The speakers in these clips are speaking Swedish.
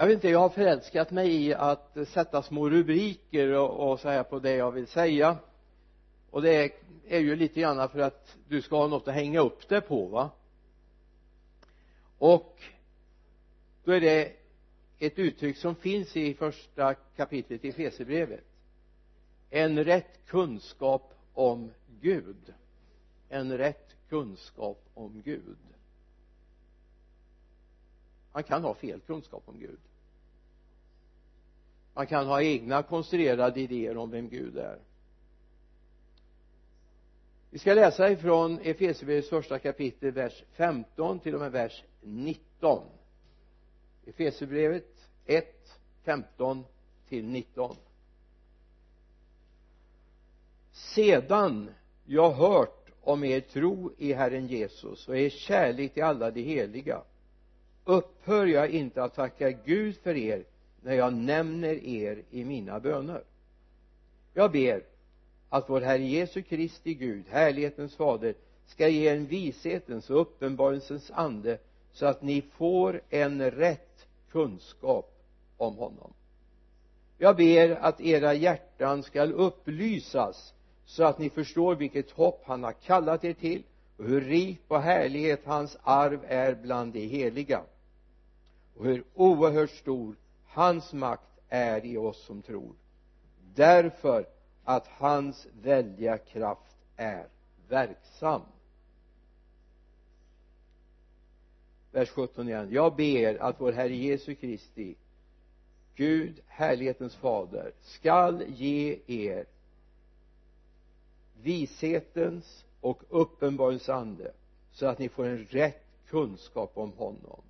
jag vet inte jag har förälskat mig i att sätta små rubriker och, och så här på det jag vill säga. Och det är, är ju lite grann för att du ska ha något att hänga upp det på va? Och då är det ett uttryck som finns i första kapitlet i Fesebrevet. En rätt kunskap om Gud. En rätt kunskap om Gud. Man kan ha fel kunskap om Gud man kan ha egna konstruerade idéer om vem Gud är. Vi ska läsa ifrån Efesierbrevets första kapitel vers 15 till och med vers 19 Efesierbrevet 1 15 till 19 sedan jag hört om er tro i Herren Jesus och er kärlek till alla de heliga upphör jag inte att tacka Gud för er när jag nämner er i mina böner. Jag ber att vår Herre Jesu Kristi Gud, härlighetens fader ska ge en vishetens och uppenbarelsens ande så att ni får en rätt kunskap om honom. Jag ber att era hjärtan skall upplysas så att ni förstår vilket hopp han har kallat er till och hur rik på härlighet hans arv är bland de heliga och hur oerhört stor hans makt är i oss som tror. Därför att hans väldiga kraft är verksam. Vers 17 igen. Jag ber att vår Herre Jesu Kristi Gud, härlighetens fader skall ge er vishetens och uppenbarelsens ande så att ni får en rätt kunskap om honom.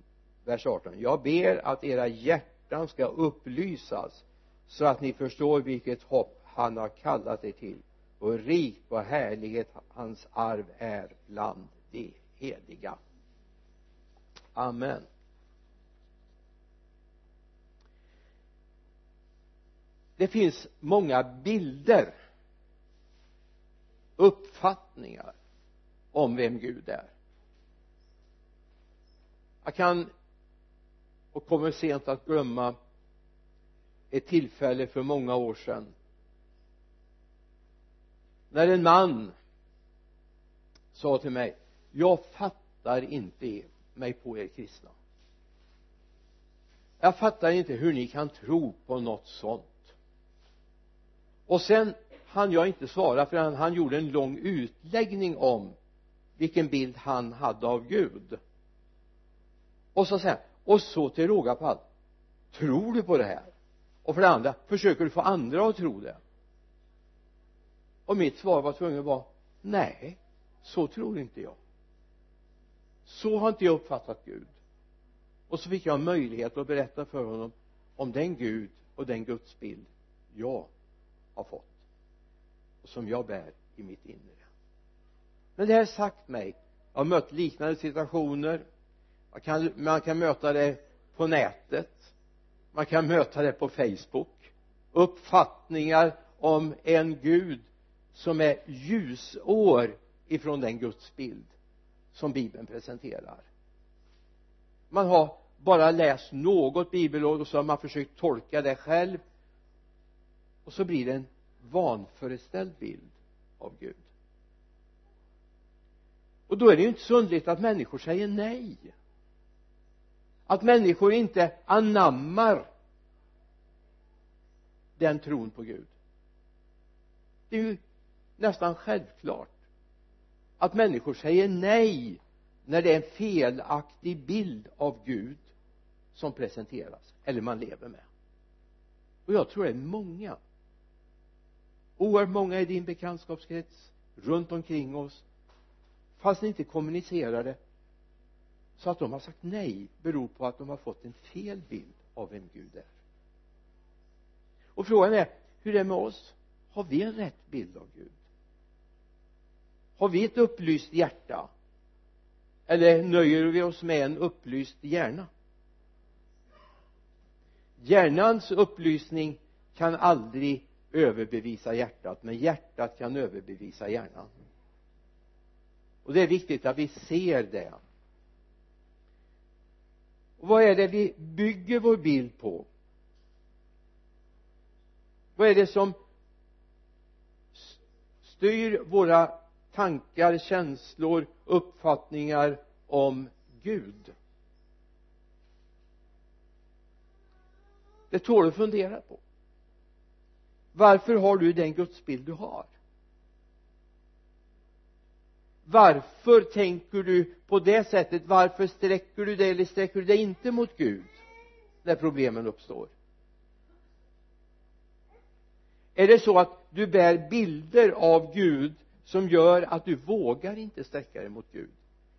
Vers 18 jag ber att era hjärtan ska upplysas så att ni förstår vilket hopp han har kallat er till. Och rik på härlighet hans arv är bland de heliga. Amen. Det finns många bilder uppfattningar om vem Gud är. Jag kan och kommer sent att glömma ett tillfälle för många år sedan. När en man sa till mig jag fattar inte mig på er kristna. Jag fattar inte hur ni kan tro på något sånt. Och sen hann jag inte svara för han, han gjorde en lång utläggning om vilken bild han hade av Gud. Och så säger han och så till råga på allt tror du på det här? Och för det andra försöker du få andra att tro det? Och mitt svar var tvungen att vara nej så tror inte jag. Så har inte jag uppfattat Gud. Och så fick jag möjlighet att berätta för honom om den Gud och den gudsbild jag har fått och som jag bär i mitt inre. Men det här sagt mig jag har mött liknande situationer man kan, man kan möta det på nätet. Man kan möta det på facebook. Uppfattningar om en gud som är ljusår ifrån den gudsbild som bibeln presenterar. Man har bara läst något bibelord och så har man försökt tolka det själv. Och så blir det en vanföreställd bild av Gud. Och då är det ju inte så underligt att människor säger nej att människor inte anammar den tron på Gud. Det är ju nästan självklart att människor säger nej när det är en felaktig bild av Gud som presenteras eller man lever med. Och jag tror det är många oerhört många i din bekantskapskrets runt omkring oss fast ni inte kommunicerar det så att de har sagt nej beror på att de har fått en fel bild av vem Gud är. Och frågan är hur det är med oss? Har vi en rätt bild av Gud? Har vi ett upplyst hjärta? Eller nöjer vi oss med en upplyst hjärna? Hjärnans upplysning kan aldrig överbevisa hjärtat men hjärtat kan överbevisa hjärnan. Och det är viktigt att vi ser det och vad är det vi bygger vår bild på? Vad är det som styr våra tankar, känslor, uppfattningar om Gud? Det tål att fundera på. Varför har du den gudsbild du har? Varför tänker du på det sättet? Varför sträcker du dig eller sträcker du dig inte mot Gud när problemen uppstår? Är det så att du bär bilder av Gud som gör att du vågar inte sträcka dig mot Gud?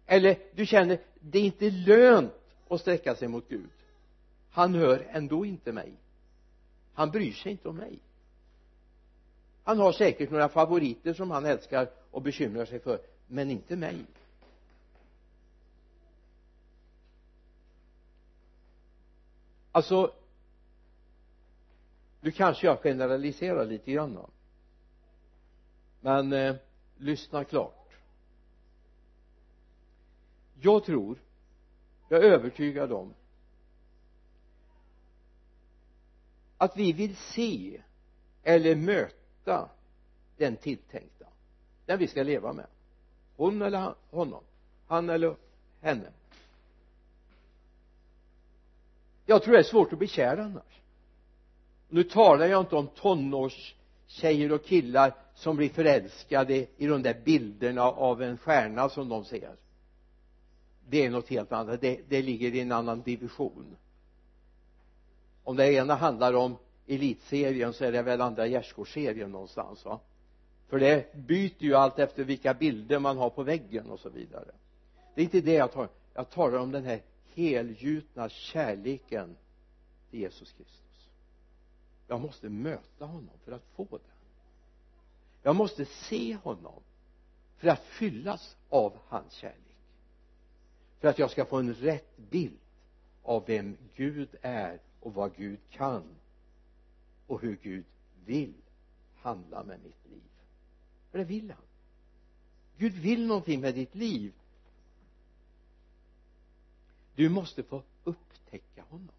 Eller du känner det är inte lönt att sträcka sig mot Gud. Han hör ändå inte mig. Han bryr sig inte om mig. Han har säkert några favoriter som han älskar och bekymrar sig för men inte mig. Alltså nu kanske jag generaliserar lite grann men eh, lyssna klart. Jag tror jag är övertygad om att vi vill se eller möta den tilltänkta den vi ska leva med hon eller honom. Han eller henne. Jag tror det är svårt att bli kär annars. Nu talar jag inte om tonårstjejer och killar som blir förälskade i de där bilderna av en stjärna som de ser. Det är något helt annat. Det, det ligger i en annan division. Om det ena handlar om elitserien så är det väl andra gärdsgårdsserien någonstans va? För det byter ju allt efter vilka bilder man har på väggen och så vidare. Det är inte det jag talar jag talar om den här helgjutna kärleken till Jesus Kristus. Jag måste möta honom för att få den. Jag måste se honom för att fyllas av hans kärlek. För att jag ska få en rätt bild av vem Gud är och vad Gud kan och hur Gud vill handla med mitt liv för det vill han. Gud vill någonting med ditt liv. Du måste få upptäcka honom.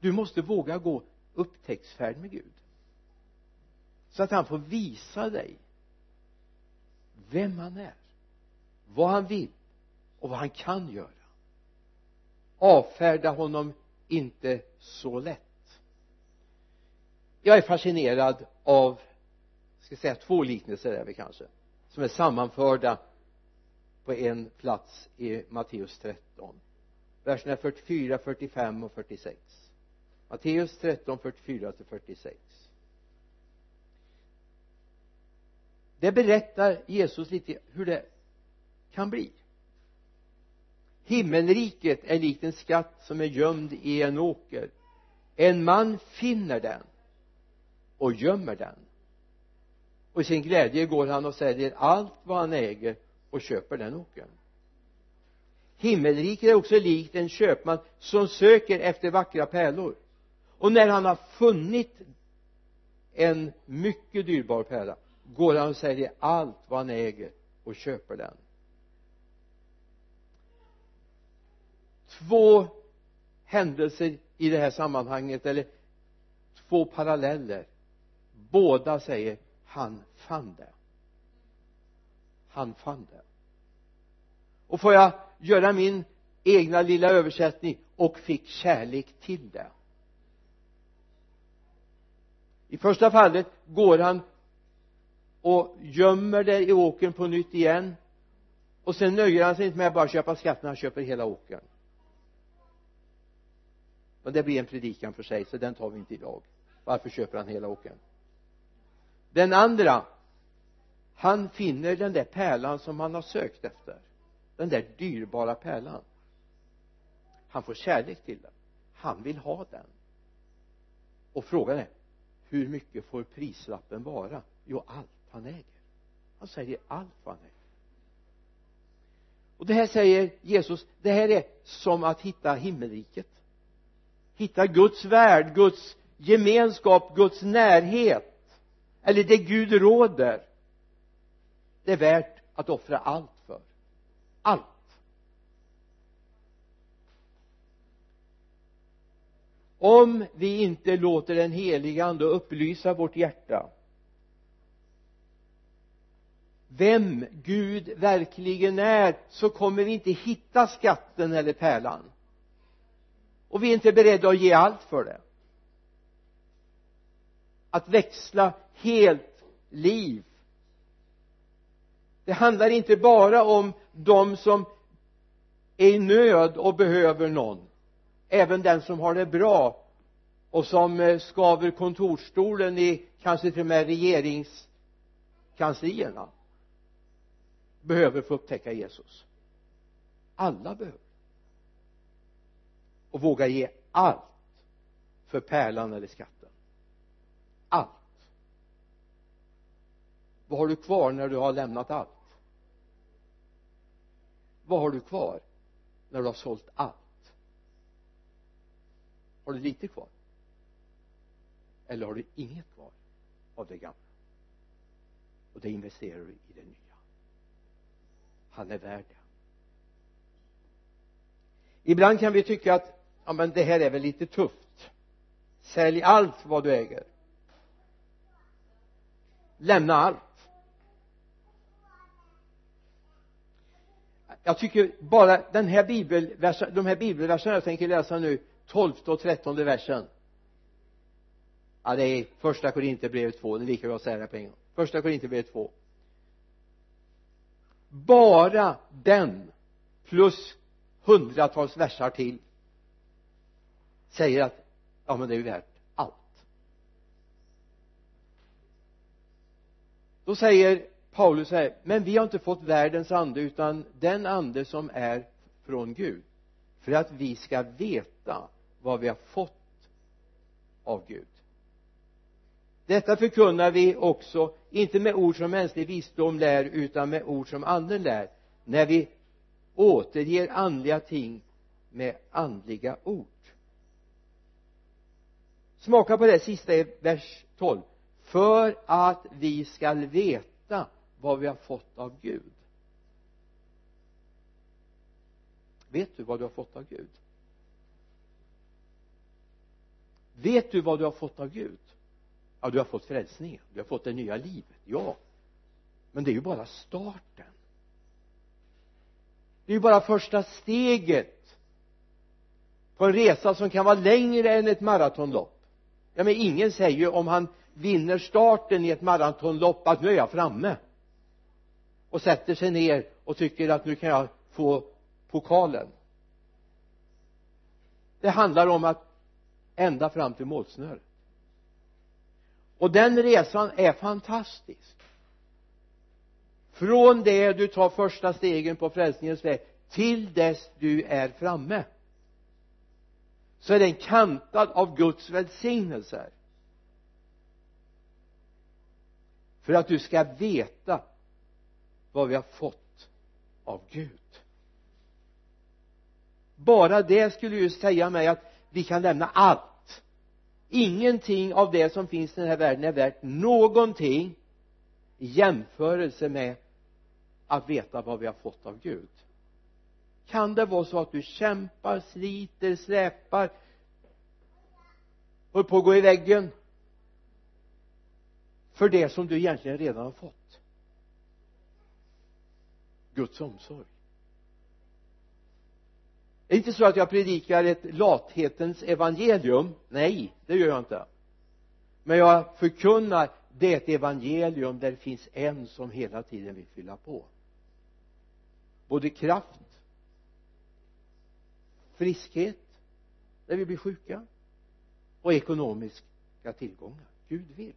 Du måste våga gå upptäcktsfärd med Gud. Så att han får visa dig vem han är vad han vill och vad han kan göra. Avfärda honom inte så lätt. Jag är fascinerad av ska säga två liknelser är vi kanske som är sammanförda på en plats i Matteus 13 verserna 44, 45 och 46 Matteus 13, 44 till 46 det berättar Jesus lite hur det kan bli. Himmelriket är likt en skatt som är gömd i en åker. En man finner den och gömmer den och i sin glädje går han och säljer allt vad han äger och köper den åkern. Himmelriket är också likt en köpman som söker efter vackra pärlor. Och när han har funnit en mycket dyrbar pärla går han och säljer allt vad han äger och köper den. Två händelser i det här sammanhanget eller två paralleller. Båda säger han fann det. Han fann det. Och får jag göra min egna lilla översättning och fick kärlek till det. I första fallet går han och gömmer det i åkern på nytt igen. Och sen nöjer han sig inte med att bara köpa skatten han köper hela åkern. Men det blir en predikan för sig så den tar vi inte idag. Varför köper han hela åkern? Den andra han finner den där pärlan som han har sökt efter. Den där dyrbara pärlan. Han får kärlek till den. Han vill ha den. Och frågan är hur mycket får prislappen vara? Jo allt han äger. Han säger allt vad han äger. Och det här säger Jesus det här är som att hitta himmelriket. Hitta Guds värld, Guds gemenskap, Guds närhet eller det Gud råder det är värt att offra allt för. Allt. Om vi inte låter den helige ande upplysa vårt hjärta vem Gud verkligen är så kommer vi inte hitta skatten eller pärlan. Och vi är inte beredda att ge allt för det att växla helt liv. Det handlar inte bara om de som är i nöd och behöver någon. Även den som har det bra och som eh, skaver kontorsstolen i kanske till och med regeringskanslierna behöver få upptäcka Jesus. Alla behöver. Och våga ge allt för pärlan eller skatten allt vad har du kvar när du har lämnat allt? Vad har du kvar när du har sålt allt? Har du lite kvar? Eller har du inget kvar av det gamla? Och det investerar du i det nya. Han är värd det. Ibland kan vi tycka att ja men det här är väl lite tufft. Sälj allt vad du äger. Lämna allt. Jag tycker bara den här bibelversen, de här bibelverserna jag tänker läsa nu tolfte och trettonde versen. Ja det är första Korinthierbrevet 2 det är lika bra att säga det på en gång. Första Korinthierbrevet 2 bara den plus hundratals versar till säger att ja men det är ju värt allt. Då säger Paulus säger, men vi har inte fått världens ande utan den ande som är från Gud för att vi ska veta vad vi har fått av Gud. Detta förkunnar vi också inte med ord som mänsklig visdom lär utan med ord som anden lär när vi återger andliga ting med andliga ord. Smaka på det sista i vers 12 för att vi skall veta vad vi har fått av Gud. Vet du vad du har fått av Gud? Vet du vad du har fått av Gud? Ja du har fått frälsningen. Du har fått det nya livet ja. Men det är ju bara starten. Det är ju bara första steget på en resa som kan vara längre än ett maratonlopp. Ja men ingen säger ju om han vinner starten i ett maratonlopp att nu är jag framme och sätter sig ner och tycker att nu kan jag få pokalen. Det handlar om att ända fram till målsnöret. Och den resan är fantastisk. Från det du tar första stegen på frälsningens väg till dess du är framme så är den kantad av Guds välsignelser. För att du ska veta vad vi har fått av Gud. Bara det skulle ju säga mig att vi kan lämna allt. Ingenting av det som finns i den här världen är värt någonting i jämförelse med att veta vad vi har fått av Gud. Kan det vara så att du kämpar, sliter, släpar håller på att gå i väggen för det som du egentligen redan har fått? Guds omsorg. Det är inte så att jag predikar ett lathetens evangelium. Nej det gör jag inte. Men jag förkunnar det är ett evangelium där det finns en som hela tiden vill fylla på. Både kraft friskhet när vi blir sjuka och ekonomiska tillgångar. Gud vill.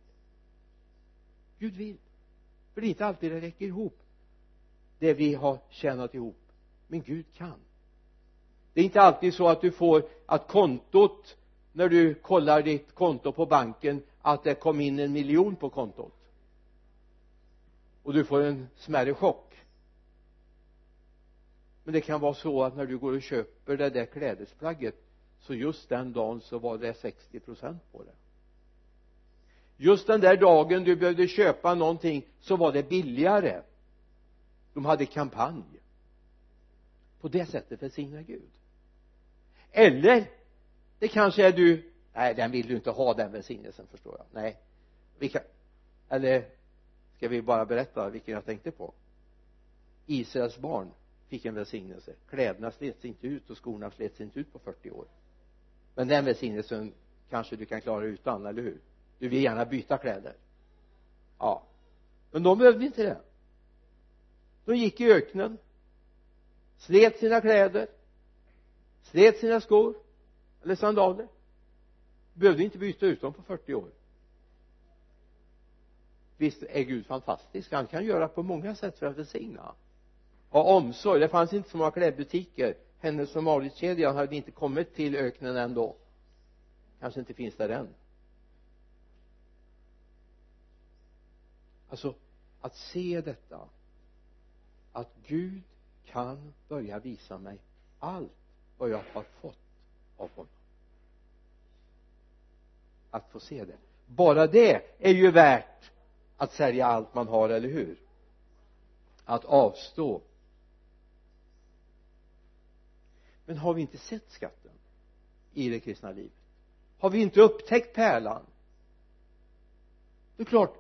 Gud vill. För det är inte alltid det räcker ihop det vi har tjänat ihop. Men Gud kan. Det är inte alltid så att du får att kontot när du kollar ditt konto på banken att det kom in en miljon på kontot. Och du får en smärre chock. Men det kan vara så att när du går och köper det där klädesplagget så just den dagen så var det 60 procent på det. Just den där dagen du behövde köpa någonting så var det billigare de hade kampanj på det sättet välsignar Gud. Eller det kanske är du nej den vill du inte ha den välsignelsen förstår jag. Nej. Vi kan eller ska vi bara berätta vilken jag tänkte på? Israels barn fick en välsignelse. Kläderna slets inte ut och skorna slets inte ut på 40 år. Men den välsignelsen kanske du kan klara utan, eller hur? Du vill gärna byta kläder. Ja. Men de behövde inte det de gick i öknen slet sina kläder slet sina skor eller sandaler. Behövde inte byta ut dem på 40 år. Visst är Gud fantastisk. Han kan göra på många sätt för att välsigna. Ha omsorg. Det fanns inte så många klädbutiker. Hennes som Mauritz-kedjan hade inte kommit till öknen ändå kanske inte finns där än. Alltså att se detta att Gud kan börja visa mig allt vad jag har fått av honom. Att få se det. Bara det är ju värt att sälja allt man har, eller hur? Att avstå. Men har vi inte sett skatten i det kristna livet? Har vi inte upptäckt pärlan? Det är klart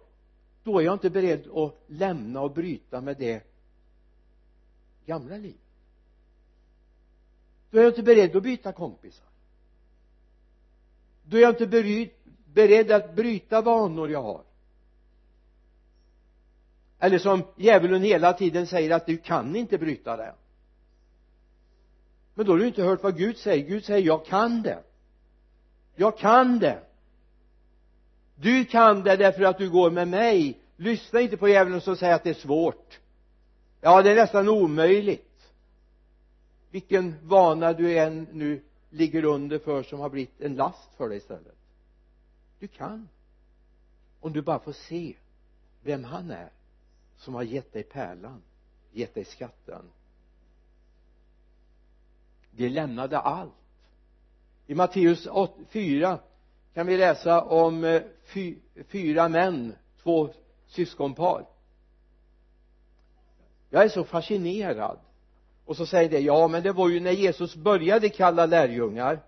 då är jag inte beredd att lämna och bryta med det gamla liv. Då är jag inte beredd att byta kompisar. Då är jag inte beredd att bryta vanor jag har. Eller som djävulen hela tiden säger att du kan inte bryta det. Men då har du inte hört vad Gud säger. Gud säger jag kan det. Jag kan det. Du kan det därför att du går med mig. Lyssna inte på djävulen som säger att det är svårt ja det är nästan omöjligt. Vilken vana du än nu ligger under för som har blivit en last för dig istället. Du kan. Om du bara får se vem han är som har gett dig pärlan gett dig skatten. De lämnade allt. I Matteus 4 kan vi läsa om eh, fyra män två syskonpar jag är så fascinerad. Och så säger det ja men det var ju när Jesus började kalla lärjungar.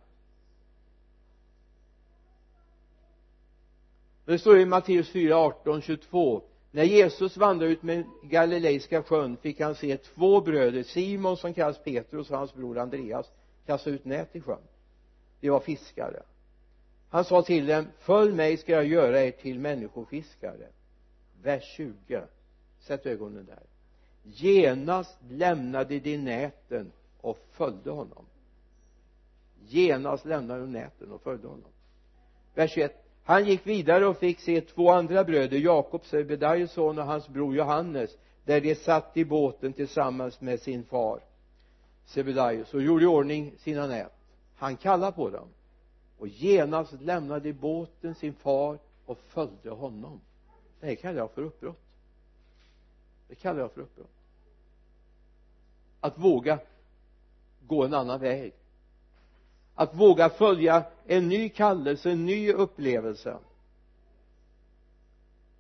Det står i Matteus 4, 18, 22 när Jesus vandrade ut med Galileiska sjön fick han se två bröder Simon som kallas Petrus och hans bror Andreas kasta ut nät i sjön. De var fiskare. Han sa till dem följ mig ska jag göra er till människofiskare. Vers 20 sätt ögonen där genast lämnade de näten och följde honom. Genast lämnade de näten och följde honom. Vers 21 han gick vidare och fick se två andra bröder Jakob Sebedaios son och hans bror Johannes där de satt i båten tillsammans med sin far Sebedaios och gjorde i ordning sina nät. Han kallade på dem. Och genast lämnade båten sin far och följde honom. Det här kallar jag för uppbrott. Det kallar jag för uppbrott att våga gå en annan väg. Att våga följa en ny kallelse, en ny upplevelse.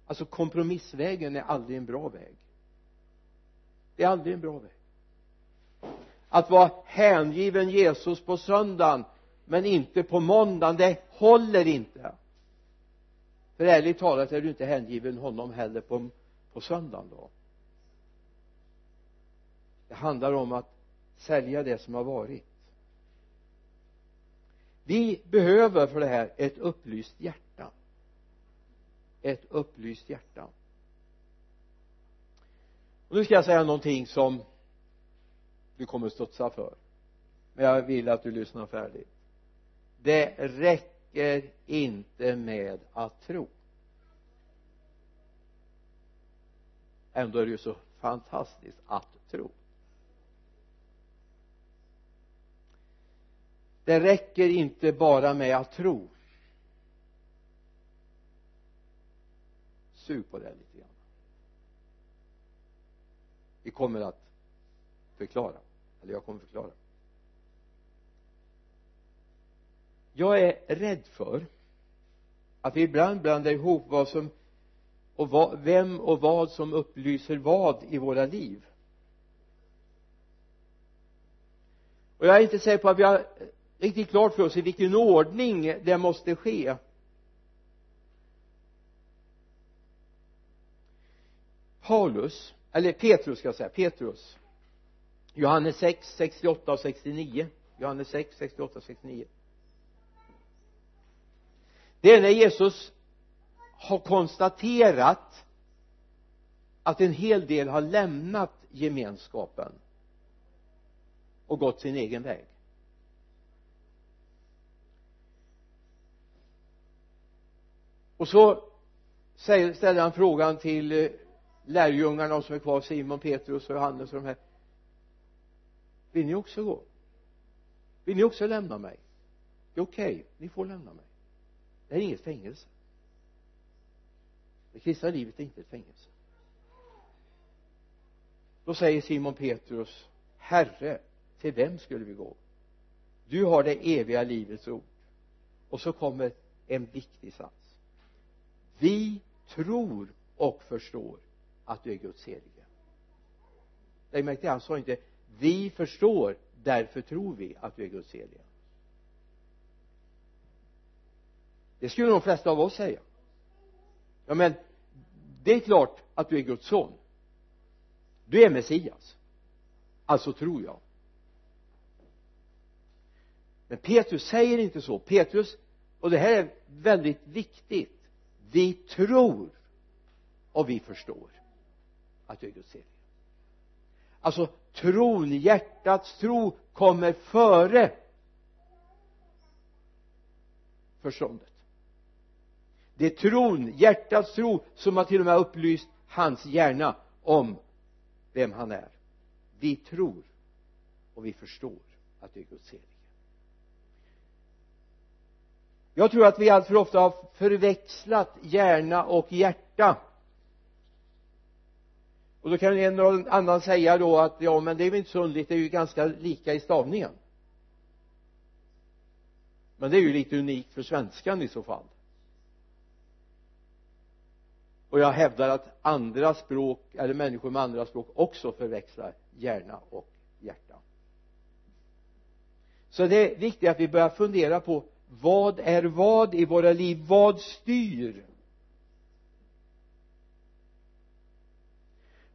Alltså kompromissvägen är aldrig en bra väg. Det är aldrig en bra väg. Att vara hängiven Jesus på söndagen men inte på måndagen det håller inte. För ärligt talat är du inte hängiven honom heller på, på söndagen då det handlar om att sälja det som har varit. Vi behöver för det här ett upplyst hjärta. Ett upplyst hjärta. Och nu ska jag säga någonting som du kommer studsa för. Men jag vill att du lyssnar färdigt. Det räcker inte med att tro. Ändå är det ju så fantastiskt att tro. Det räcker inte bara med att tro. Sug på det lite grann. Vi kommer att förklara. Eller jag kommer förklara. Jag är rädd för att vi ibland blandar ihop vad som och vad, vem och vad som upplyser vad i våra liv. Och jag är inte säker på att vi har riktigt klart för oss i vilken ordning det måste ske. Paulus eller Petrus ska jag säga Petrus. Johannes 6, 68 och 69 Johannes 6, 68 och 69 det är när Jesus har konstaterat att en hel del har lämnat gemenskapen och gått sin egen väg. Och så ställer han frågan till eh, lärjungarna som är kvar Simon, Petrus och Johannes och de här. Vill ni också gå? Vill ni också lämna mig? Det är okej, okay, ni får lämna mig. Det är inget fängelse. Det kristna livet är inte ett fängelse. Då säger Simon Petrus herre till vem skulle vi gå? Du har det eviga livets ord. Och så kommer en viktig sats vi tror och förstår att du är Guds helige. Lägg märke till han sa inte vi förstår därför tror vi att du är Guds helige. Det skulle de flesta av oss säga. Ja men det är klart att du är Guds son. Du är Messias. Alltså tror jag. Men Petrus säger inte så. Petrus och det här är väldigt viktigt vi tror och vi förstår att du är Guds helige alltså tron, hjärtats tro kommer före förståndet. Det är tron, hjärtats tro som har till och med upplyst hans hjärna om vem han är. Vi tror och vi förstår att det är Guds helige jag tror att vi alltför ofta har förväxlat hjärna och hjärta. Och då kan en och annan säga då att ja men det är väl inte så underligt det är ju ganska lika i stavningen. Men det är ju lite unikt för svenskan i så fall. Och jag hävdar att andra språk eller människor med andra språk också förväxlar hjärna och hjärta. Så det är viktigt att vi börjar fundera på vad är vad i våra liv? Vad styr?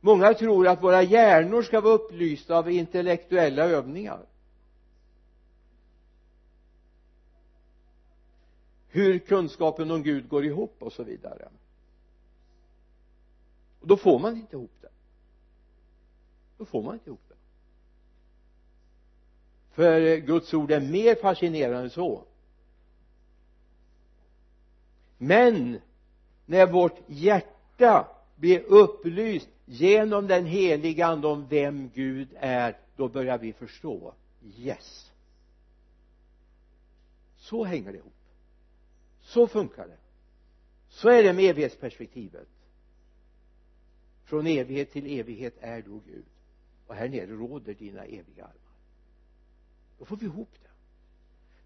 Många tror att våra hjärnor ska vara upplysta av intellektuella övningar. Hur kunskapen om Gud går ihop och så vidare. Och då får man inte ihop det. Då får man inte ihop det. För Guds ord är mer fascinerande än så men när vårt hjärta blir upplyst genom den heliga ande om vem Gud är då börjar vi förstå. Yes. Så hänger det ihop. Så funkar det. Så är det med evighetsperspektivet. Från evighet till evighet är du Gud. Och här nere råder dina eviga armar. Då får vi ihop det.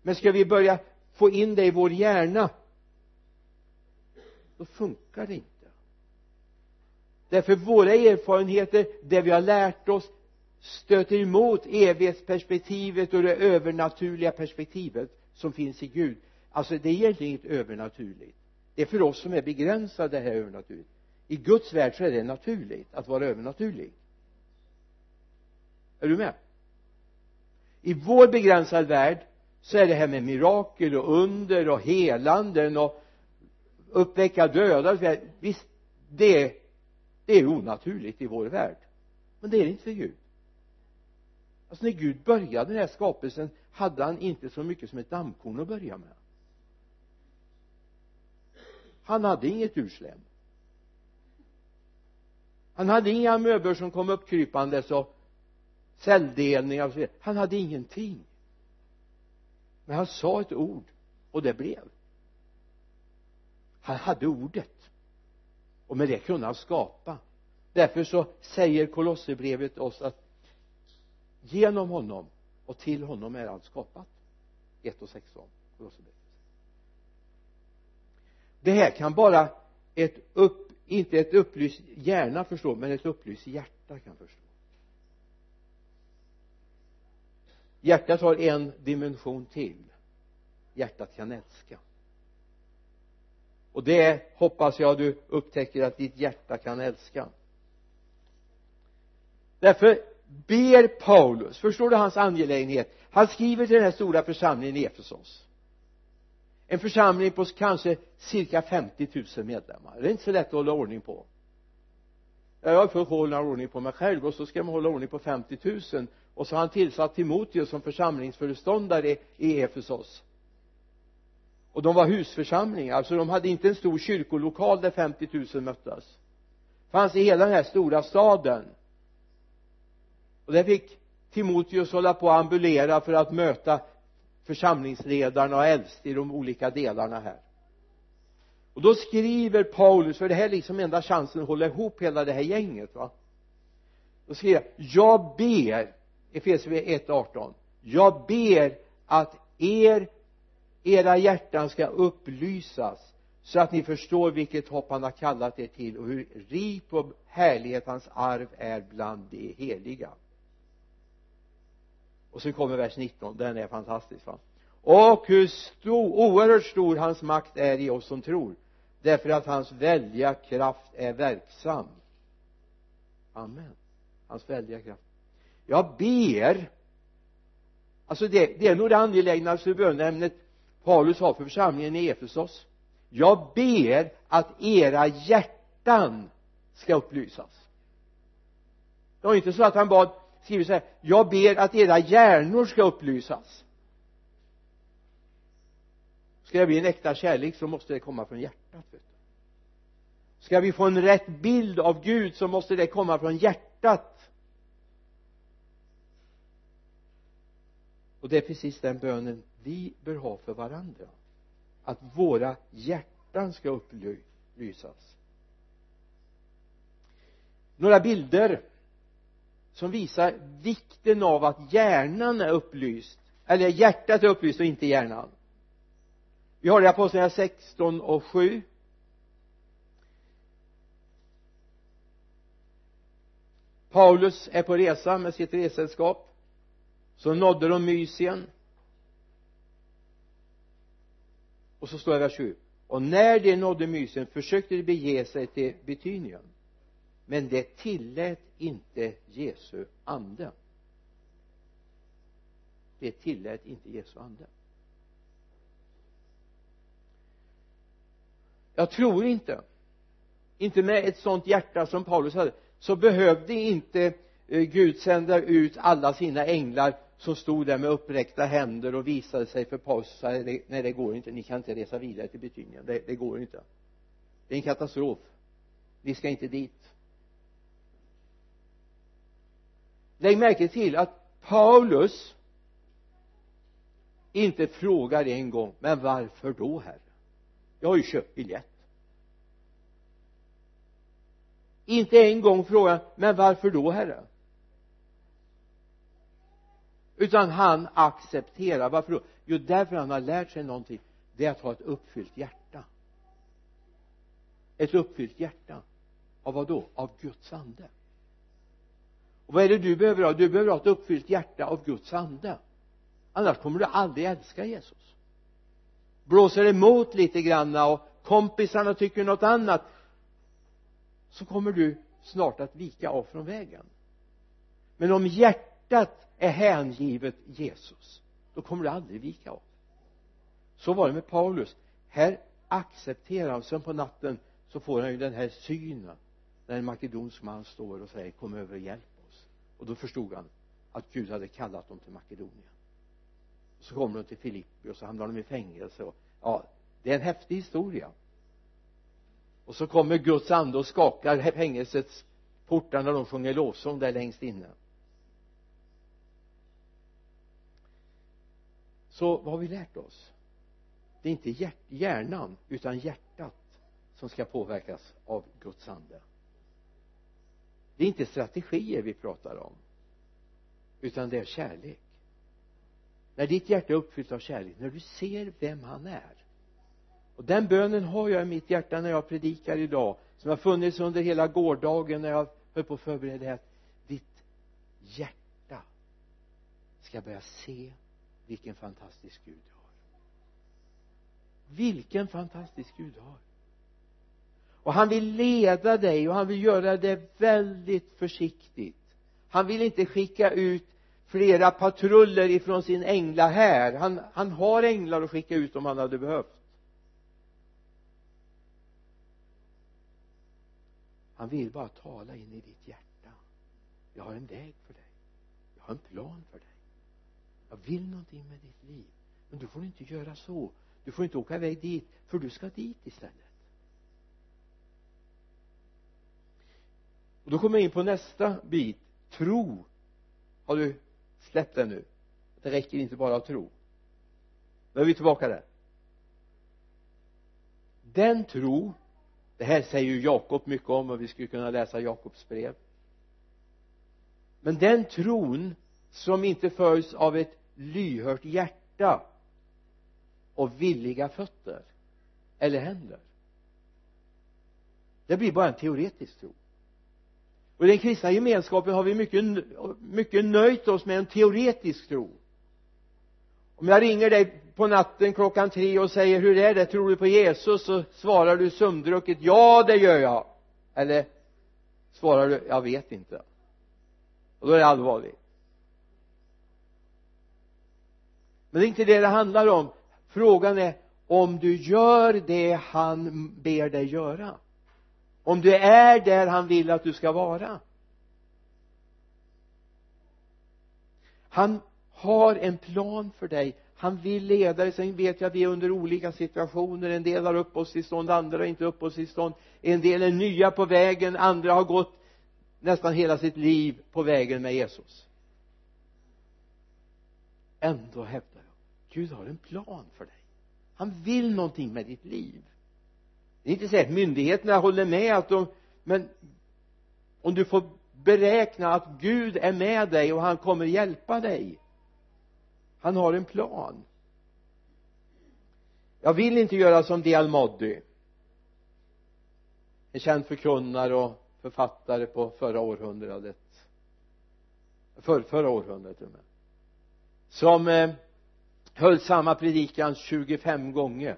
Men ska vi börja få in det i vår hjärna då funkar det inte. Därför våra erfarenheter det vi har lärt oss stöter emot evighetsperspektivet och det övernaturliga perspektivet som finns i Gud. Alltså det är egentligen inget övernaturligt. Det är för oss som är begränsade det här övernaturligt. I Guds värld så är det naturligt att vara övernaturlig. Är du med? I vår begränsade värld så är det här med mirakel och under och helanden och uppväcka döda visst det det är onaturligt i vår värld. Men det är det inte för Gud. Alltså när Gud började den här skapelsen hade han inte så mycket som ett dammkorn att börja med. Han hade inget urslem. Han hade inga möbler som kom uppkrypandes och celldelningar och så vidare. Han hade ingenting. Men han sa ett ord och det blev han hade ordet. Och med det kunde han skapa. Därför så säger Kolosserbrevet oss att genom honom och till honom är allt skapat. 1 och 16 Kolosserbrevet. Det här kan bara ett upp inte ett upplyst hjärna förstå men ett upplyst hjärta kan förstå. Hjärtat har en dimension till. Hjärtat kan älska och det hoppas jag du upptäcker att ditt hjärta kan älska. Därför ber Paulus förstår du hans angelägenhet? Han skriver till den här stora församlingen i Efesos. En församling på kanske cirka 50 000 medlemmar. Det är inte så lätt att hålla ordning på. Jag har fått hålla ordning på mig själv och så ska man hålla ordning på 50 000 och så har han tillsatt Timoteus som församlingsföreståndare i Efesos och de var husförsamlingar alltså de hade inte en stor kyrkolokal där 50 000 möttes. Fanns i hela den här stora staden. Och där fick Timoteus hålla på och ambulera för att möta församlingsledarna och äldst i de olika delarna här. Och då skriver Paulus för det här är liksom enda chansen att hålla ihop hela det här gänget va? Då skriver jag jag ber Efesierbrevet 1.18 jag ber att er era hjärtan ska upplysas så att ni förstår vilket hopp han har kallat er till och hur rik och härlighet hans arv är bland de heliga. Och så kommer vers 19 den är fantastisk va? Och hur stor, oerhört stor hans makt är i oss som tror därför att hans välja kraft är verksam. Amen. Hans välja kraft. Jag ber alltså det, det är nog det angelägnaste bönämnet Paulus har för församlingen i Efesos jag ber att era hjärtan ska upplysas. Det var inte så att han bad skriver så här jag ber att era hjärnor ska upplysas. Ska det bli en äkta kärlek så måste det komma från hjärtat ska vi få en rätt bild av Gud så måste det komma från hjärtat. Och det är precis den bönen vi bör ha för varandra. Att våra hjärtan ska upplysas. Några bilder som visar vikten av att hjärnan är upplyst eller hjärtat är upplyst och inte hjärnan. Vi har det i apostlagärningarna 16 och 7 Paulus är på resa med sitt ressällskap så nådde de Mysien och så står det i vers 7 och när de nådde Mysien försökte de bege sig till Betynien men det tillät inte Jesu ande. Det tillät inte Jesu ande. Jag tror inte inte med ett sånt hjärta som Paulus hade så behövde inte eh, Gud sända ut alla sina änglar som stod där med uppräckta händer och visade sig för Paulus och sa nej det går inte. Ni kan inte resa vidare till Betynien. Det, det går inte. Det är en katastrof. Ni ska inte dit. Lägg märke till att Paulus inte frågar en gång men varför då herre? Jag har ju köpt biljett. Inte en gång frågar men varför då herre? Utan han accepterar. Varför då? Jo därför han har lärt sig någonting. Det är att ha ett uppfyllt hjärta. Ett uppfyllt hjärta. Av vad då? Av Guds ande. Och vad är det du behöver ha? Du behöver ha ett uppfyllt hjärta av Guds ande. Annars kommer du aldrig älska Jesus. Blåser emot lite granna och kompisarna tycker något annat så kommer du snart att vika av från vägen. Men om hjärtat är hängivet Jesus då kommer du aldrig vika av. Så var det med Paulus. Här accepterar han sen på natten så får han ju den här synen när en makedonsk man står och säger kom över och hjälp oss. Och då förstod han att Gud hade kallat dem till Makedonien. Så kommer de till Filippi och så hamnar de i fängelse och ja det är en häftig historia. Och så kommer Guds ande och skakar fängelsets portar när de sjunger lovsång där längst inne. Så vad har vi lärt oss? Det är inte hjärnan utan hjärtat som ska påverkas av Guds ande. Det är inte strategier vi pratar om utan det är kärlek. När ditt hjärta är uppfyllt av kärlek när du ser vem han är. Och den bönen har jag i mitt hjärta när jag predikar idag som har funnits under hela gårdagen när jag höll på att förbereda det här. Ditt hjärta ska börja se vilken fantastisk Gud du har. Vilken fantastisk Gud du har. Och han vill leda dig och han vill göra det väldigt försiktigt. Han vill inte skicka ut flera patruller ifrån sin ängla här. Han, han har änglar att skicka ut om han hade behövt. Han vill bara tala in i ditt hjärta. Jag har en väg för dig. Jag har en plan för dig jag vill någonting med ditt liv. Men du får inte göra så. Du får inte åka iväg dit för du ska dit istället. Och då kommer jag in på nästa bit. Tro. Har du släppt det nu? Det räcker inte bara att tro. Då är vi tillbaka där. Den tro det här säger ju Jakob mycket om och vi skulle kunna läsa Jakobs brev. Men den tron som inte följs av ett lyhört hjärta och villiga fötter eller händer. Det blir bara en teoretisk tro. Och i den kristna gemenskapen har vi mycket, mycket nöjt oss med en teoretisk tro. Om jag ringer dig på natten klockan tre och säger hur är det, tror du på Jesus? så svarar du sömndrucket ja det gör jag. Eller svarar du jag vet inte. Och då är det allvarligt. Men det är inte det det handlar om. Frågan är om du gör det han ber dig göra. Om du är där han vill att du ska vara. Han har en plan för dig. Han vill leda dig. Sen vet jag att vi är under olika situationer. En del har uppehållstillstånd andra har inte uppehållstillstånd. En del är nya på vägen. Andra har gått nästan hela sitt liv på vägen med Jesus. Ändå hävdar Gud har en plan för dig. Han vill någonting med ditt liv. Det är inte så att myndigheterna håller med att de men om du får beräkna att Gud är med dig och han kommer hjälpa dig. Han har en plan. Jag vill inte göra som Dial Moddy en känd förkunnare och författare på förra århundradet. För, förra århundradet till och med. Som eh, höll samma predikan 25 gånger.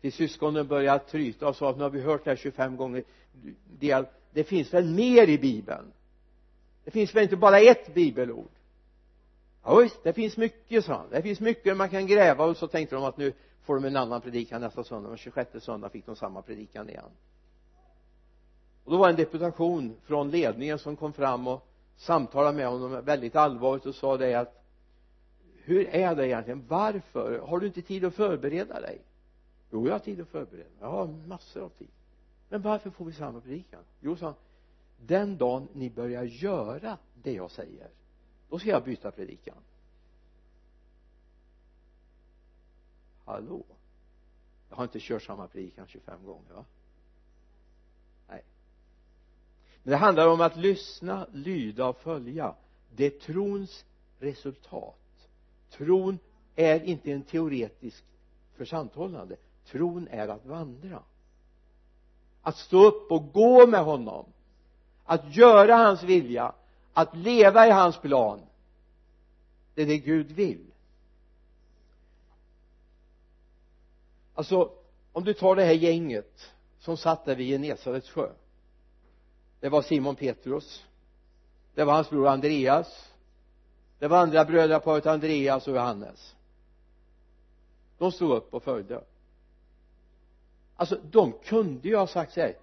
Till syskonen började tryta och sa att nu har vi hört det här 25 gånger. Det, det finns väl mer i bibeln? Det finns väl inte bara ett bibelord? Ja visst det finns mycket sa han. Det finns mycket man kan gräva och så tänkte de att nu får de en annan predikan nästa söndag men 26 söndag fick de samma predikan igen. Och då var en deputation från ledningen som kom fram och samtalade med honom väldigt allvarligt och sa det att hur är det egentligen? Varför? Har du inte tid att förbereda dig? Jo jag har tid att förbereda. Mig jag har massor av tid. Men varför får vi samma predikan? Jo sa han den dagen ni börjar göra det jag säger då ska jag byta predikan. Hallå? Jag har inte kört samma predikan 25 gånger va? Nej. Men det handlar om att lyssna, lyda och följa. Det är trons resultat tron är inte en teoretisk försanthållande tron är att vandra. Att stå upp och gå med honom. Att göra hans vilja. Att leva i hans plan. Det är det Gud vill. Alltså om du tar det här gänget som satt där vid Genesarets sjö. Det var Simon Petrus. Det var hans bror Andreas det var andra brödraparet Andreas och Johannes. De stod upp och följde. Alltså de kunde ju ha sagt så här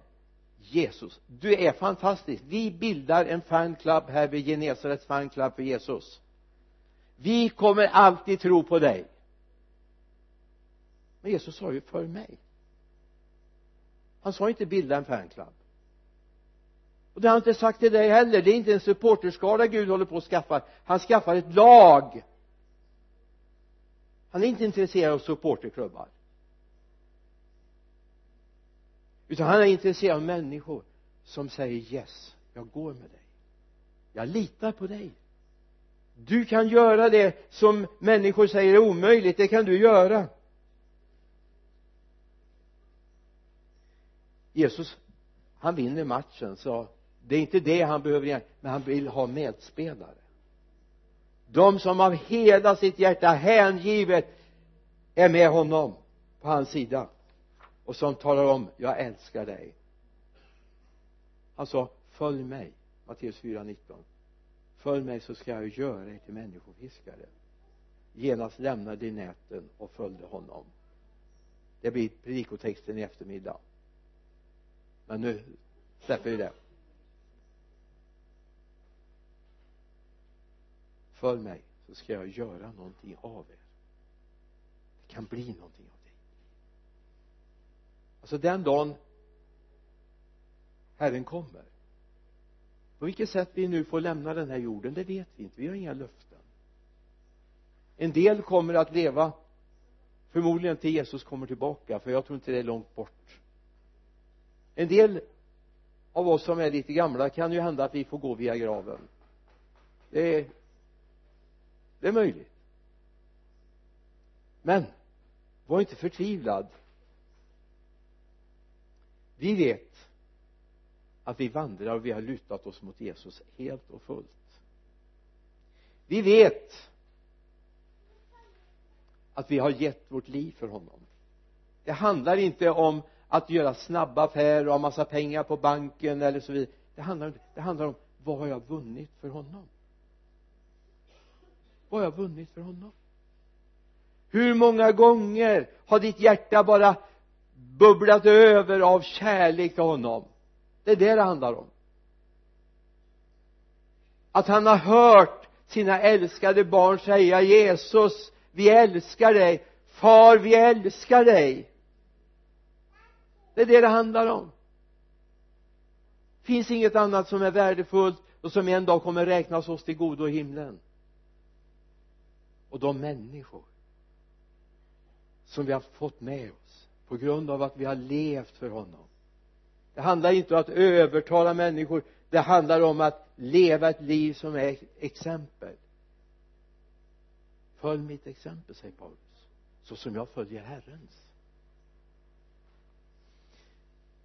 Jesus du är fantastisk. Vi bildar en fanclub här vid Genesarets fanclub för Jesus. Vi kommer alltid tro på dig. Men Jesus sa ju för mig. Han sa inte bilda en fanclub och det har han inte sagt till dig heller. Det är inte en supporterskara Gud håller på att skaffa. Han skaffar ett lag. Han är inte intresserad av supporterklubbar. Utan han är intresserad av människor som säger yes jag går med dig. Jag litar på dig. Du kan göra det som människor säger är omöjligt. Det kan du göra. Jesus han vinner matchen sa det är inte det han behöver men han vill ha medspelare. De som av hela sitt hjärta hängivet är med honom på hans sida och som talar om jag älskar dig. Han sa följ mig. Matteus 4.19 följ mig så ska jag göra er till människofiskare. Genast lämnade de näten och följde honom. Det blir predikotexten i eftermiddag. Men nu släpper vi det. Följ mig så ska jag göra någonting av er. Det kan bli någonting av dig. Alltså den dagen Herren kommer på vilket sätt vi nu får lämna den här jorden det vet vi inte. Vi har inga löften. En del kommer att leva förmodligen till Jesus kommer tillbaka för jag tror inte det är långt bort. En del av oss som är lite gamla kan ju hända att vi får gå via graven. Det det är möjligt. Men var inte förtvivlad. Vi vet att vi vandrar och vi har lutat oss mot Jesus helt och fullt. Vi vet att vi har gett vårt liv för honom. Det handlar inte om att göra snabba affärer och ha massa pengar på banken eller så vidare. Det handlar, det handlar om vad har jag vunnit för honom? Vad har jag vunnit för honom? Hur många gånger har ditt hjärta bara bubblat över av kärlek till honom? Det är det det handlar om. Att han har hört sina älskade barn säga Jesus vi älskar dig. Far vi älskar dig. Det är det det handlar om. Finns inget annat som är värdefullt och som en dag kommer räknas oss till godo i himlen? Och de människor som vi har fått med oss på grund av att vi har levt för honom. Det handlar inte om att övertala människor. Det handlar om att leva ett liv som är exempel. Följ mitt exempel säger Paulus så som jag följer Herrens.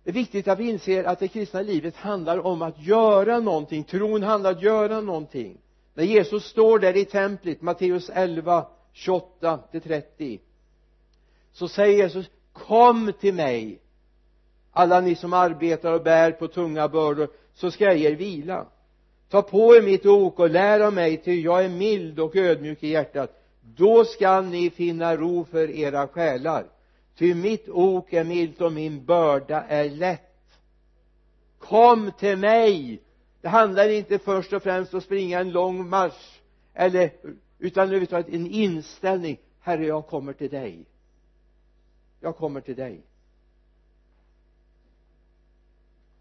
Det är viktigt att vi inser att det kristna livet handlar om att göra någonting. Tron handlar om att göra någonting när Jesus står där i templet Matteus 11 28 till 30 så säger Jesus kom till mig alla ni som arbetar och bär på tunga bördor så ska jag ge er vila. Ta på er mitt ok och lär av mig ty jag är mild och ödmjuk i hjärtat. Då skall ni finna ro för era själar ty mitt ok är milt och min börda är lätt. Kom till mig det handlar inte först och främst om att springa en lång marsch eller utan överhuvudtaget en inställning. Herre jag kommer till dig. Jag kommer till dig.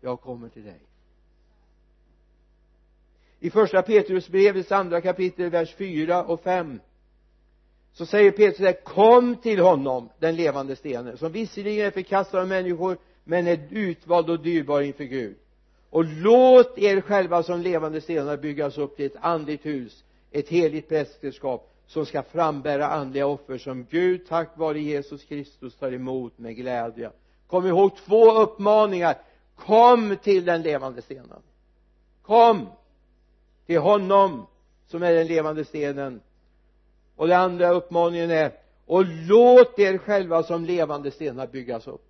Jag kommer till dig. I första Petrusbrevets andra kapitel vers 4 och 5 så säger Petrus där kom till honom den levande stenen som visserligen är förkastad av människor men är utvald och dyrbar inför Gud och låt er själva som levande stenar byggas upp till ett andligt hus ett heligt prästerskap som ska frambära andliga offer som Gud tack vare Jesus Kristus tar emot med glädje. Kom ihåg två uppmaningar. Kom till den levande stenen. Kom till honom som är den levande stenen. Och den andra uppmaningen är och låt er själva som levande stenar byggas upp.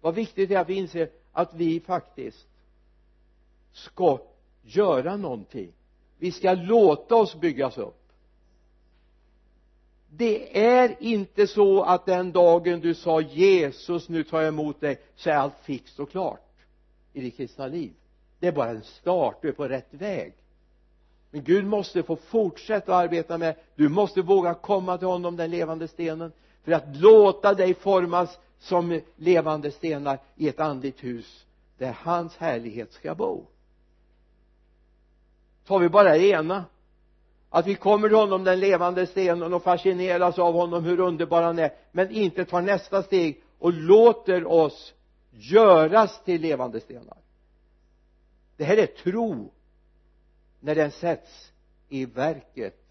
Vad viktigt det är att vi inser att vi faktiskt ska göra någonting. Vi ska låta oss byggas upp. Det är inte så att den dagen du sa Jesus nu tar jag emot dig så är allt fixt och klart i ditt kristna liv. Det är bara en start, du är på rätt väg. Men Gud måste få fortsätta att arbeta med du måste våga komma till honom den levande stenen för att låta dig formas som levande stenar i ett andligt hus där hans härlighet ska bo. Tar vi bara det ena. Att vi kommer till honom den levande stenen och fascineras av honom hur underbar han är men inte tar nästa steg och låter oss göras till levande stenar. Det här är tro när den sätts i verket.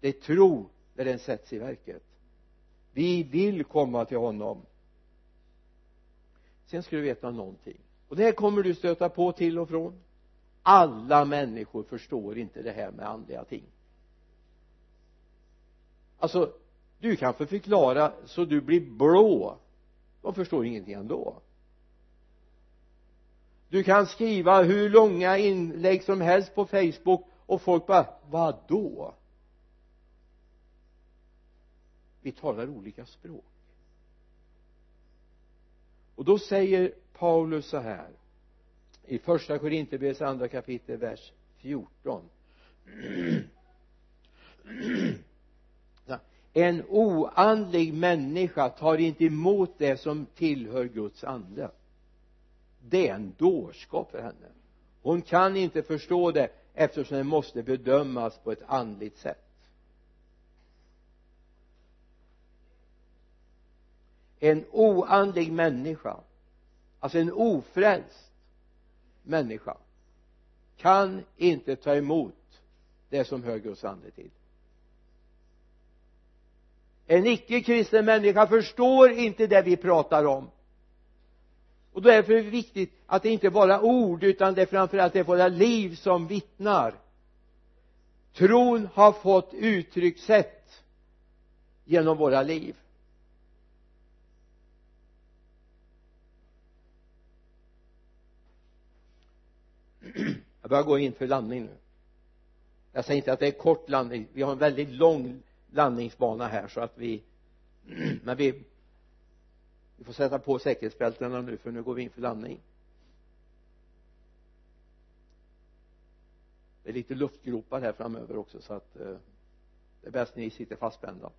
Det är tro när den sätts i verket vi vill komma till honom. Sen ska du veta någonting. Och det här kommer du stöta på till och från. Alla människor förstår inte det här med andliga ting. Alltså du kan förklara så du blir blå. De förstår ingenting ändå. Du kan skriva hur långa inlägg som helst på facebook och folk bara vadå då vi talar olika språk. Och då säger Paulus så här i första Korinthierbrevets andra kapitel vers 14 en oandlig människa tar inte emot det som tillhör Guds ande. Det är en dårskap för henne. Hon kan inte förstå det eftersom det måste bedömas på ett andligt sätt. En oandlig människa alltså en ofrälst människa kan inte ta emot det som hör Guds ande till. En icke-kristen människa förstår inte det vi pratar om. Och därför är det viktigt att det inte bara är ord utan det är framförallt det är våra liv som vittnar. Tron har fått uttryckssätt genom våra liv. Jag börjar gå in för landning nu. Jag säger inte att det är kort landning. Vi har en väldigt lång landningsbana här så att vi men vi vi får sätta på säkerhetsbältena nu för nu går vi in för landning. Det är lite luftgropar här framöver också så att eh, det är bäst ni sitter fastspända.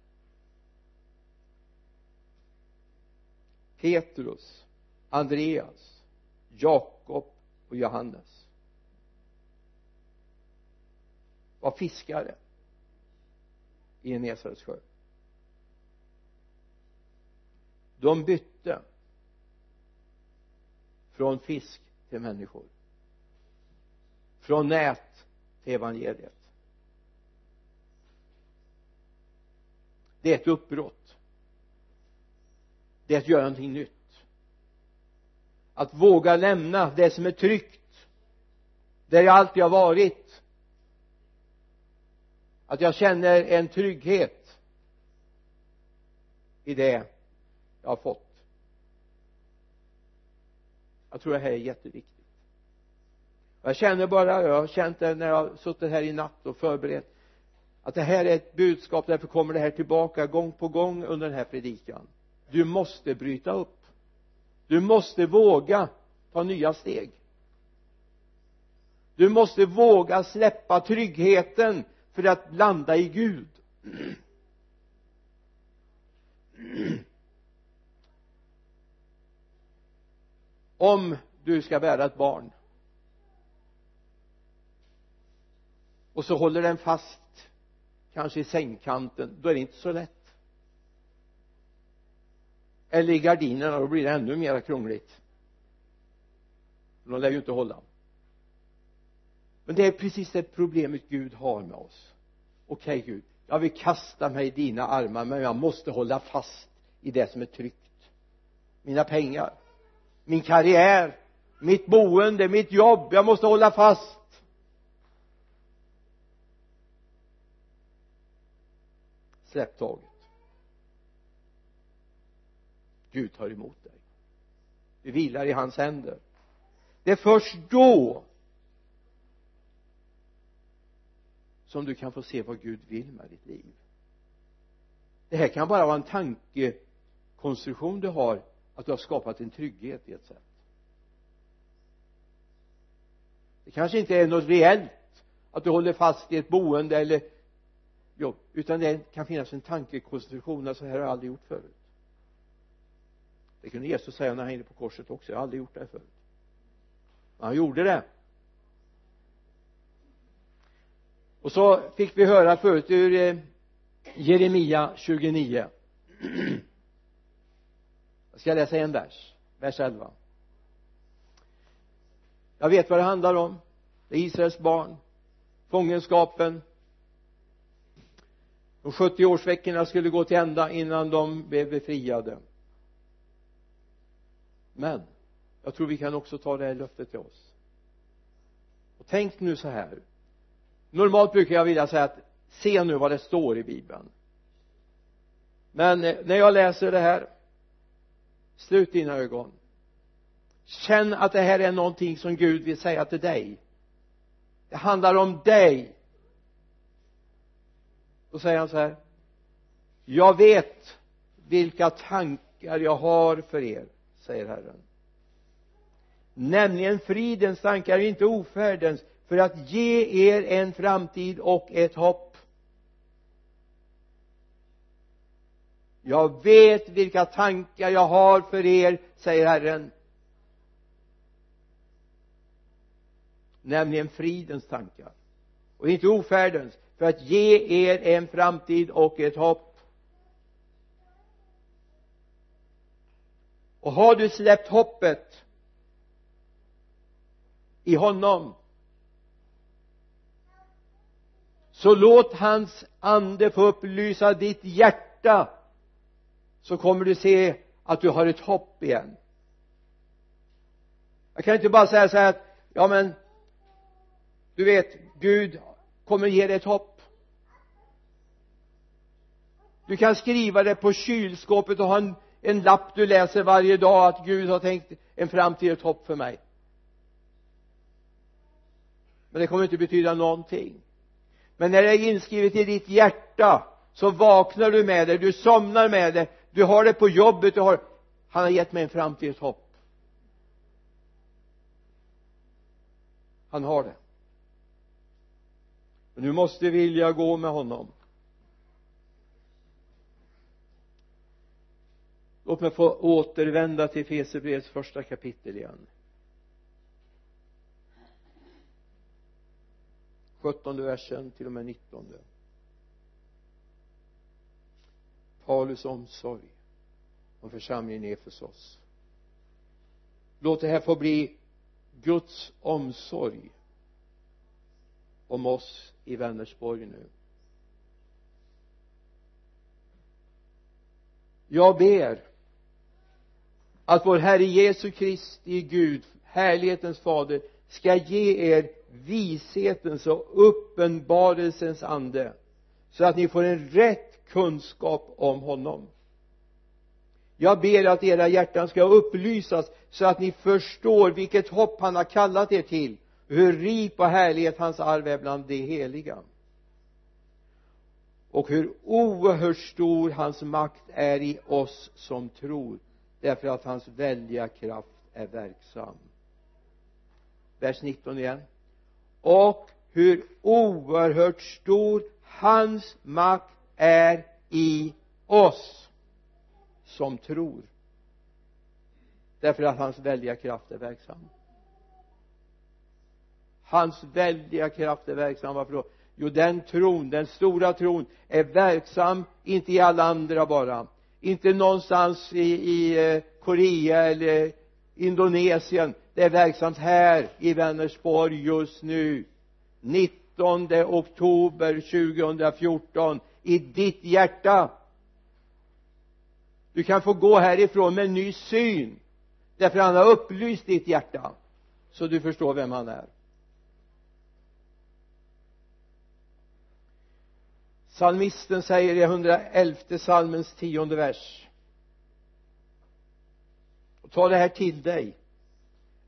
Petrus Andreas Jakob och Johannes. Var fiskare i Genesarets sjö. De bytte från fisk till människor. Från nät till evangeliet. Det är ett uppbrott. Det är att göra någonting nytt. Att våga lämna det som är tryggt där jag alltid har varit att jag känner en trygghet i det jag har fått. Jag tror det här är jätteviktigt. Jag känner bara jag har känt det när jag har suttit här i natt och förberett att det här är ett budskap därför kommer det här tillbaka gång på gång under den här predikan. Du måste bryta upp. Du måste våga ta nya steg. Du måste våga släppa tryggheten för att landa i Gud. Om du ska bära ett barn. Och så håller den fast kanske i sängkanten. Då är det inte så lätt. Eller i gardinerna då blir det ännu mer krångligt. De lär ju inte hålla men det är precis det problemet Gud har med oss. Okej okay, Gud jag vill kasta mig i dina armar men jag måste hålla fast i det som är tryggt. Mina pengar min karriär mitt boende, mitt jobb, jag måste hålla fast. Släpp taget Gud tar emot dig. Du vilar i hans händer. Det är först då som du kan få se vad Gud vill med ditt liv. Det här kan bara vara en tankekonstruktion du har att du har skapat en trygghet i ett sätt. Det kanske inte är något reellt att du håller fast i ett boende eller jobb utan det kan finnas en tankekonstruktion att så här har jag aldrig gjort förut. Det kunde Jesus säga när han hängde på korset också jag har aldrig gjort det här förut. Men han gjorde det. Och så fick vi höra förut ur eh, Jeremia 29 jag ska läsa en vers? Vers 11 jag vet vad det handlar om. Det är Israels barn fångenskapen. De 70 årsveckorna skulle gå till ända innan de blev befriade. Men jag tror vi kan också ta det här löftet till oss. Och tänk nu så här normalt brukar jag vilja säga att se nu vad det står i bibeln. Men eh, när jag läser det här slut dina ögon. Känn att det här är någonting som Gud vill säga till dig. Det handlar om dig. Då säger han så här jag vet vilka tankar jag har för er säger Herren. Nämligen fridens tankar inte ofärdens för att ge er en framtid och ett hopp. Jag vet vilka tankar jag har för er säger Herren. Nämligen fridens tankar. Och inte ofärdens för att ge er en framtid och ett hopp. Och har du släppt hoppet i honom så låt hans ande få upplysa ditt hjärta så kommer du se att du har ett hopp igen. Jag kan inte bara säga så här att ja men du vet Gud kommer ge dig ett hopp. Du kan skriva det på kylskåpet och ha en, en lapp du läser varje dag att Gud har tänkt en framtid ett hopp för mig. Men det kommer inte betyda någonting men när det är inskrivet i ditt hjärta så vaknar du med det, du somnar med det du har det på jobbet, du har han har gett mig en framtid ett hopp. Han har det. Men du måste vilja gå med honom. Låt mig få återvända till Fesebrevets första kapitel igen. Sjuttonde versen till och med nittonde. Paulus omsorg om församlingen i Efesos. Låt det här få bli Guds omsorg om oss i Vänersborg nu. Jag ber att vår Herre Jesu Kristi Gud härlighetens fader ska ge er vishetens och uppenbarelsens ande så att ni får en rätt kunskap om honom. Jag ber att era hjärtan ska upplysas så att ni förstår vilket hopp han har kallat er till hur rik och härlighet hans arv är bland de heliga. Och hur oerhört stor hans makt är i oss som tror därför att hans väldiga kraft är verksam. Vers 19 igen och hur oerhört stor hans makt är i oss som tror. Därför att hans väldiga kraft är verksam. Hans väldiga kraft är verksam varför då? Jo den tron, den stora tron är verksam inte i alla andra bara. Inte någonstans i, i eh, Korea eller Indonesien det är verksamt här i Vänersborg just nu. 19 oktober 2014 i ditt hjärta. Du kan få gå härifrån med en ny syn. Därför han har upplyst ditt hjärta. Så du förstår vem han är. Psalmisten säger i 111 psalmens tionde vers. Ta det här till dig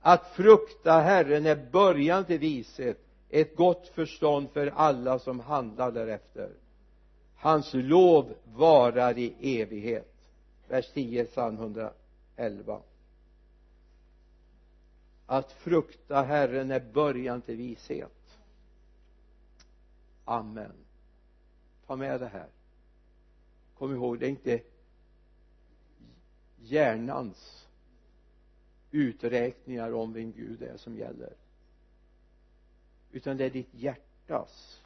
att frukta Herren är början till vishet ett gott förstånd för alla som handlar därefter. Hans lov varar i evighet. Vers 10 psalm 111 att frukta Herren är början till vishet. Amen. Ta med det här. Kom ihåg det är inte hjärnans uträkningar om vem Gud är som gäller. Utan det är ditt hjärtas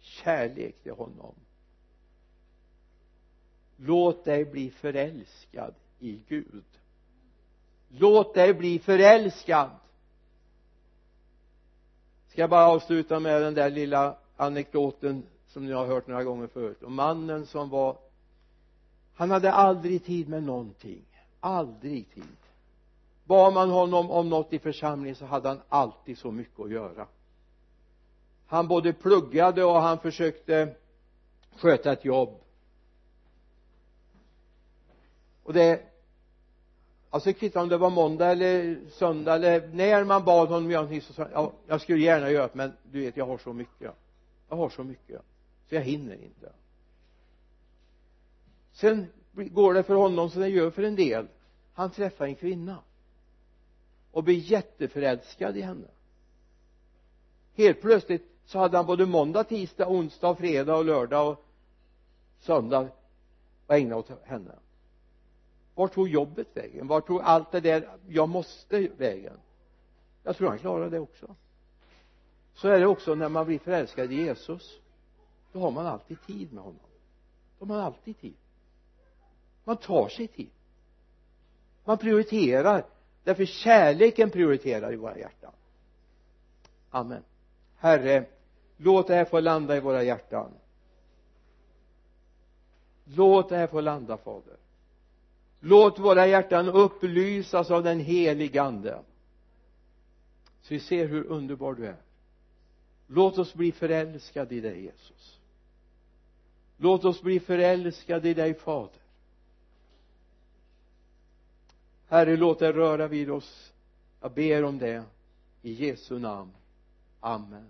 kärlek till honom. Låt dig bli förälskad i Gud. Låt dig bli förälskad. Ska jag bara avsluta med den där lilla anekdoten som ni har hört några gånger förut? Om mannen som var han hade aldrig tid med någonting. Aldrig tid bad man honom om något i församlingen så hade han alltid så mycket att göra. Han både pluggade och han försökte sköta ett jobb. Och det alltså kvittar om det var måndag eller söndag eller när man bad honom göra någonting så sa han ja jag skulle gärna göra det men du vet jag har så mycket. Jag har så mycket. Så jag hinner inte. Sen går det för honom som det gör för en del. Han träffar en kvinna och blev jätteförälskad i henne. Helt plötsligt så hade han både måndag, tisdag, onsdag, fredag och lördag och söndag att ägna åt henne. Var tog jobbet vägen? Var tog allt det där jag måste vägen? Jag tror han klarade det också. Så är det också när man blir förälskad i Jesus. Då har man alltid tid med honom. Då har man alltid tid. Man tar sig tid. Man prioriterar därför kärleken prioriterar i våra hjärtan. Amen. Herre låt det här få landa i våra hjärtan. Låt det här få landa fader. Låt våra hjärtan upplysas av den helige ande. Så vi ser hur underbar du är. Låt oss bli förälskade i dig Jesus. Låt oss bli förälskade i dig fader. Herre låt det röra vid oss. Jag ber om det i Jesu namn. Amen.